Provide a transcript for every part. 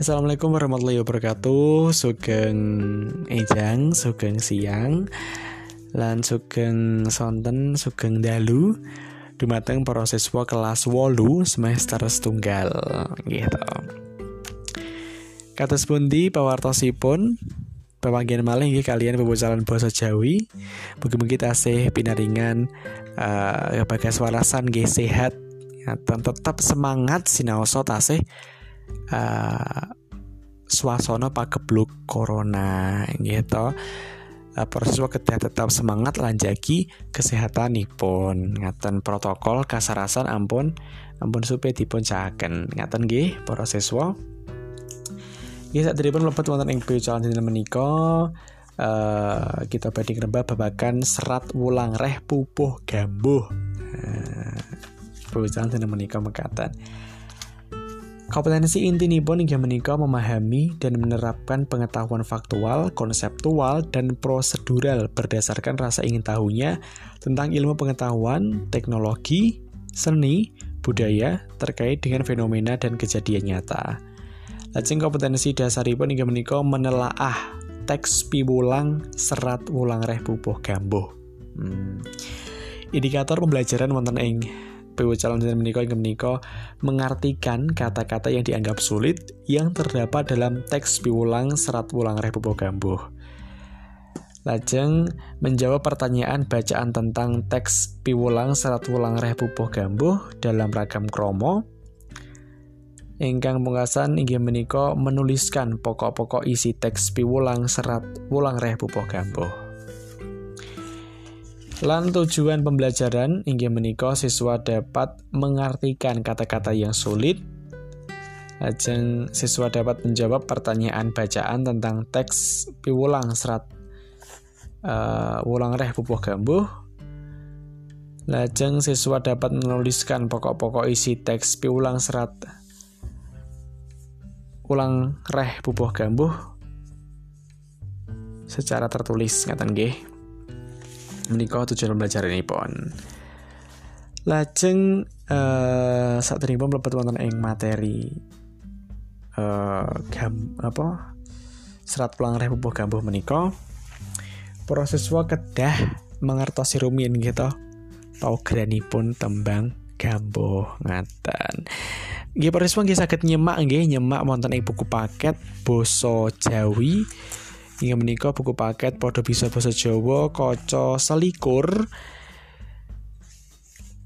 Assalamualaikum warahmatullahi wabarakatuh. Sugeng Ejang, Sugeng Siang Lan Sugeng Sonten, Sugeng Dalu. Dumateng siswa kelas wolu semester setunggal. Gitu. Kados pundi pawartosipun? Pemanggian malih nggih kalian pembocalan bahasa Jawi. Mugi-mugi tasih pinaringan uh, bagas warasan nggih sehat. Dan tetap semangat sinaosa tasih uh, swasana pagebluk corona gitu. Uh, proses kedah tetap semangat lanjagi kesehatan pun ngaten protokol kasarasan ampun ampun supaya dipun cahaken ngaten nggih para siswa Ya saat pun mlebu wonten ing calon dinten menika uh, kita badhe ngrembak babakan serat wulang reh pupuh gambuh. Uh, calon dinten menika mekatan. Kompetensi inti pun hingga menikah memahami dan menerapkan pengetahuan faktual, konseptual, dan prosedural berdasarkan rasa ingin tahunya tentang ilmu pengetahuan, teknologi, seni, budaya terkait dengan fenomena dan kejadian nyata. Lajeng kompetensi dasaripun inggih menika menelaah teks piwulang serat wulang reh pupuh gambuh. Hmm. Indikator pembelajaran wonten ing calon dan menika inggih menika mengartikan kata-kata yang dianggap sulit yang terdapat dalam teks piwulang serat wulang pupuh gambuh. Lajeng menjawab pertanyaan bacaan tentang teks piwulang serat wulang pupuh gambuh dalam ragam kromo Ingkang pungkasan inggih menika menuliskan pokok-pokok isi teks piwulang serat wulang pupuh gambuh. Lan tujuan pembelajaran inggih menika siswa dapat mengartikan kata-kata yang sulit. Lajeng siswa dapat menjawab pertanyaan bacaan tentang teks piwulang serat uh, wulang reh pupuh gambuh. Lajeng siswa dapat menuliskan pokok-pokok isi teks piwulang serat ulang reh bubuh gambuh secara tertulis ngaten nggih menika tujuan pembelajaran ini pun lajeng uh, saat ini pun mlebet wonten ing materi uh, gam apa serat ulang reh gambuh menika. Para siswa kedah mengertosi rumiyin gitu pun tembang gambuh ngaten. Nggih Pariswa nggih saged nyemak nggih nyemak wonten ing buku paket basa Jawi. Inggih menika buku paket padha bisa basa Jawa kaca selikur.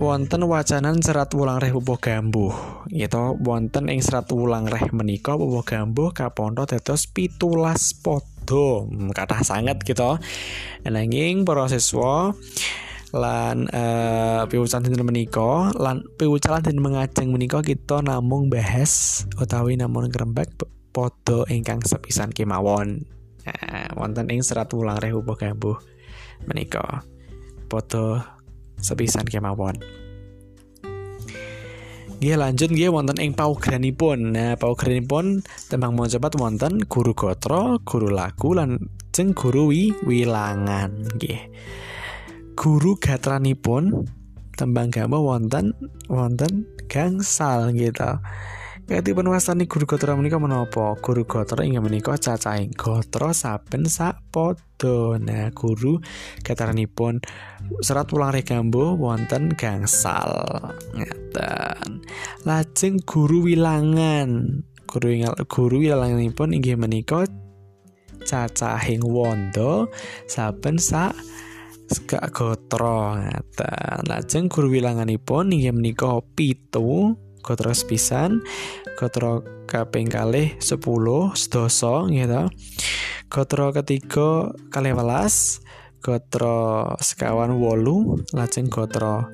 Wonten wacanan serat wulang reh pupuh gambuh. Gitu wonten ing serat wulang reh menika pupuh gambuh kapondo dados pitulas padha. Hmm, kathah sanget gitu. Nanging para lan uh, piwucalan dinten menika lan piwucalan dinten mengajeng menika kita namung bahas utawi namun ngrembak padha ingkang sepisan kemawon wonten ing serat wulang rehu gambuh menika padha sepisan kemawon Nggih lanjut nggih wonten ing paugeranipun. Nah, paugeranipun tembang mojopat wonten guru gotro, guru lagu lan jeng guru wi wilangan nggih guru gatranipun tembang gama wonten wonten gangsal gitu. Katipun wastani guru gotra menika menapa? Guru gotra inggih menika cacahing gotra saben sak padha. Nah, guru gataranipun serat ulang regambo wonten gangsal. Ngeten. Lajeng guru wilangan. Guru guru wilanganipun inggih menika cacahing wondo saben sak Sekak gotro ngata. Lajeng guru wilanganipun inggih menika pitu gotro sepisan gotro kaping kalih 10 sedasa gitu. Gotro ketiga kalih welas gotro sekawan wolu lajeng gotro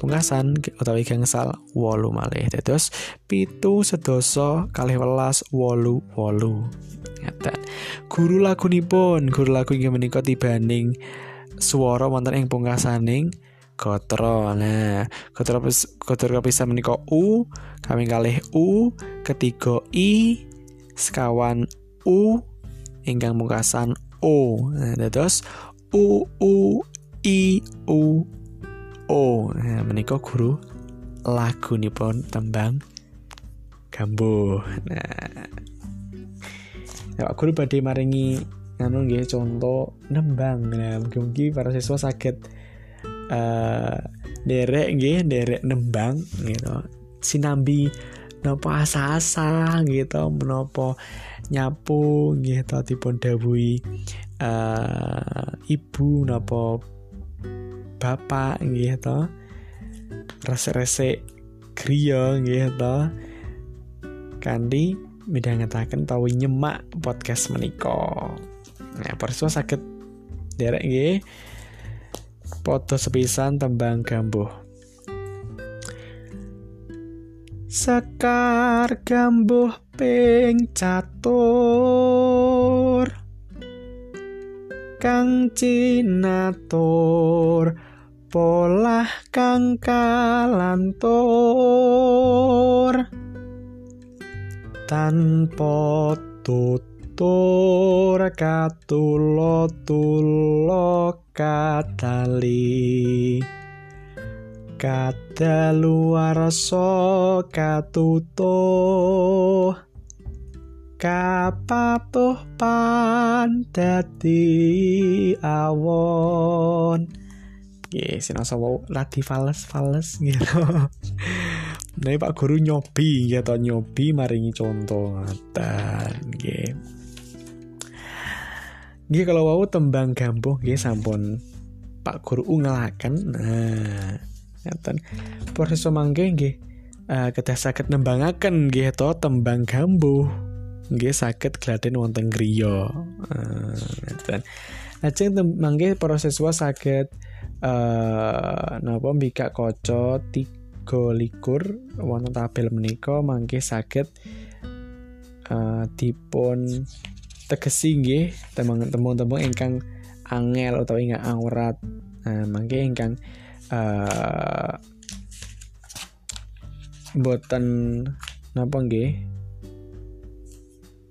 pungkasan utawi gangsal wolu malih. Dados pitu sedasa kalih welas wolu wolu. Ngeten guru lagunipun? Guru lagu inggih menika tibaning swara wonten ing pungkasaning gotro. Nah, gotro gotro bisa menika u, kami kalih u, ketiga i, sekawan u, ingkang pungkasan o. Nah, dados u u i u o. Nah, menika guru lagu nipun tembang gambuh. Nah, Pak Guru badhe maringi anu nggih contoh nembang. Nah, mungkin para siswa sakit uh, derek nggih, derek nembang gitu. Sinambi nopo asa-asa gitu, menopo nyapu gitu dipun dawuhi uh, ibu nopo bapak gitu. Resek-resek griya gitu. Kandi midhangetaken tau nyemak podcast menika. Nah, persua sakit derek nggih. Foto sepisan tembang gambuh. Sekar gambuh ping catur Kang cinatur polah kang kalantur tanpa tutur katulo tulo katali kadaluwarsa katutuh kapatuh pan dadi awon Oke, sinasa wau lagi fales-fales gitu. Nah, Pak Guru nyobi gitu, nyobi maringi contoh ngatan nggih. Nggih kalau wau tembang gambuh nggih sampun Pak Guru ungelaken. Nah, ngaten. Proses mangke nggih uh, kedah saged nembangaken nggih to tembang gambuh. Nggih saged gladen wonten griya. Uh, ngaten. Lajeng mangke para siswa saged uh, napa mbikak kaca tiga likur wonten tabel menika mangke saged uh, dipun tegesi nggih tembung-tembung ingkang angel atau ingkang angrat nah, mangke ingkang uh, boten napa nggih?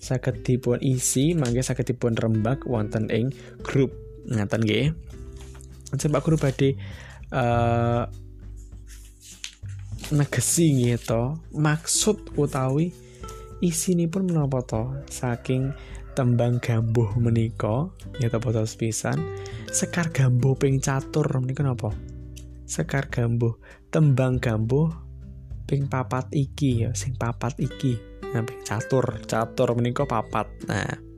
Saged dipun isi mangke saged dipun rembak wonten ing grup. Ngaten nggih? Pak Guru badhe uh, negesi gitu maksud utawi pun menapa to? Saking tembang gambuh menika ya botol pisan. Sekar gambuh ping catur menika napa? Sekar gambuh tembang gambuh ping papat iki ya sing papat iki. Nah ping catur catur menika papat. Nah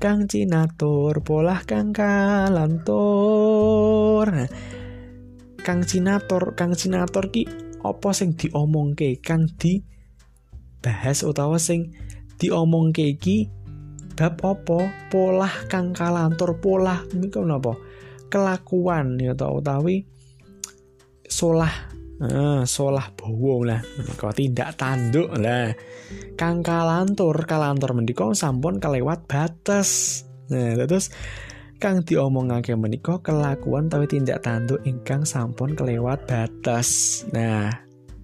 Kang Cinatur polah Kang Kalantur. Nah, Kang Cinator Kang Cinator ki apa sing diomongke? Kang di bahas utawa sing diomongke iki bab apa? Polah kang kalantur polah niku napa? Kelakuan ya ta utawi solah. Ah, solah bowo lah. Menika tindak tanduk lah. Kang kalantur kalantur mendika sampun kelewat batas. Nah terus kang diomongake menika kelakuan tapi tindak tanduk ingkang sampun kelewat batas. Nah,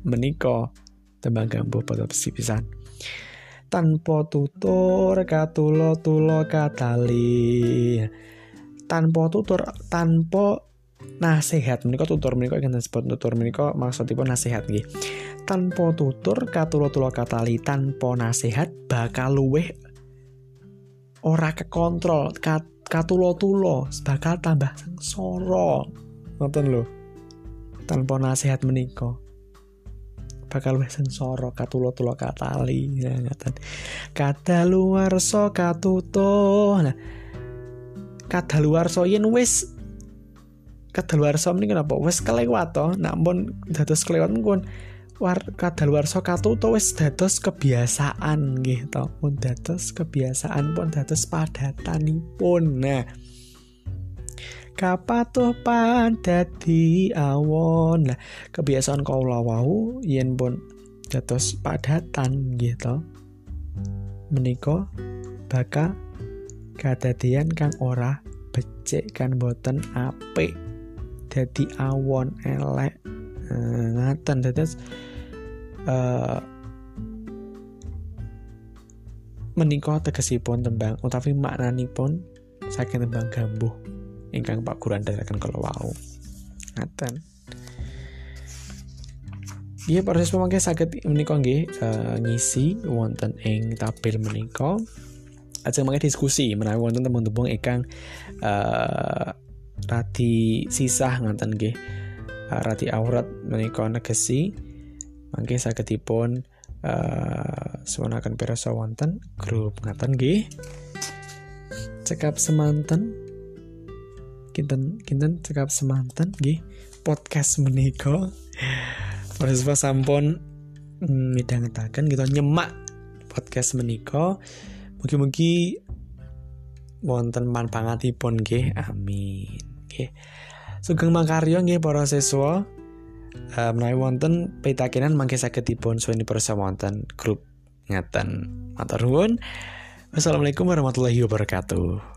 menika tembang gambuh pada pisan. Tanpa tutur katulo tulo katali. Tanpa tutur tanpa nasihat. Menika tutur menika ingkang disebut tutur menika maksudipun nasihat nggih. Tanpa tutur katulo tulo katali tanpa nasihat bakal luweh ora kekontrol. Kat katulo-tulo bakal tambah sengsara. Nonton lo tanpa nasihat menika bakal wis sengsara katulo-tulo katali ya ngaten. Kadaluwarsa katuto. Nah kadaluwarsa yen wis kadaluwarsa menika napa? Wis kelewat to. Nak pun dados kelewat pun war kadaluwarsa katuto wis dados kebiasaan to. Pun dados kebiasaan pun dados padatanipun. Nah kapatuh pan dadi awon. Nah kebiasaan kaula wau yen pun dados padatan nggih to. Menika bakal kadadian kang ora becik kan boten apik. Dadi awon elek. Uh, ngaten dados menika tegesipun tembang utawi maknanipun saking tembang gambuh ingkang Pak Guru andharaken kalau wau. Ngaten. Iya proses pemangke saged menika nggih uh, ngisi wonten ing tabel menika. Aja mangke diskusi menawi wonten teman-teman ingkang uh, rati sisah nganten nggih uh, rati aurat menika negesi. Mangke sagedipun uh, suwanaken pirsa wonten grup ngaten nggih. Cekap semanten kinten kinten cekap semanten nggih. Podcast menika. Proses sampun mm, midhangetaken kita nyemak podcast menika. Mugi-mugi wonten manfaatipun nggih. Amin nggih. Sugeng makarya nggih para siswa. Uh, menawi wonten pitakenan mangke saged dipun suweni persa wonten grup ngaten matur nuwun. Wassalamualaikum warahmatullahi wabarakatuh